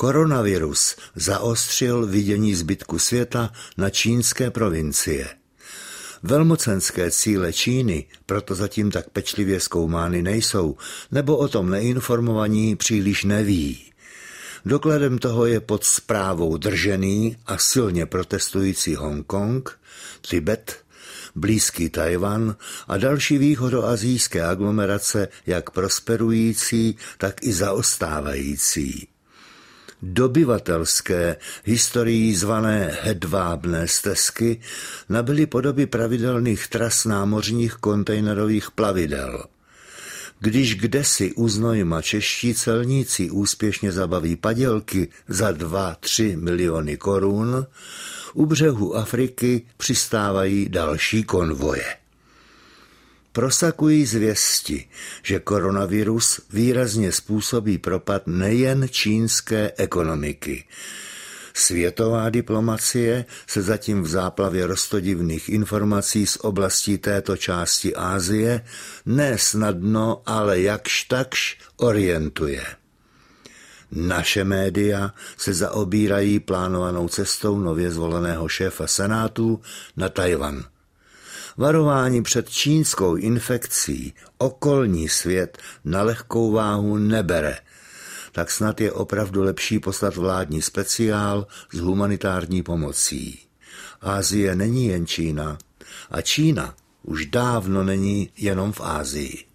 Koronavirus zaostřil vidění zbytku světa na čínské provincie. Velmocenské cíle Číny proto zatím tak pečlivě zkoumány nejsou, nebo o tom neinformovaní příliš neví. Dokladem toho je pod zprávou držený a silně protestující Hongkong, Tibet, blízký Tajvan a další východoazijské aglomerace jak prosperující, tak i zaostávající dobyvatelské historií zvané hedvábné stezky nabyly podoby pravidelných tras námořních kontejnerových plavidel. Když kdesi u Znojma čeští celníci úspěšně zabaví padělky za 2-3 miliony korun, u břehu Afriky přistávají další konvoje. Prosakují zvěsti, že koronavirus výrazně způsobí propad nejen čínské ekonomiky. Světová diplomacie se zatím v záplavě rostodivných informací z oblastí této části Ázie ne snadno, ale jakž takž orientuje. Naše média se zaobírají plánovanou cestou nově zvoleného šéfa Senátu na Tajvan. Varování před čínskou infekcí okolní svět na lehkou váhu nebere, tak snad je opravdu lepší poslat vládní speciál s humanitární pomocí. Ázie není jen Čína a Čína už dávno není jenom v Ázii.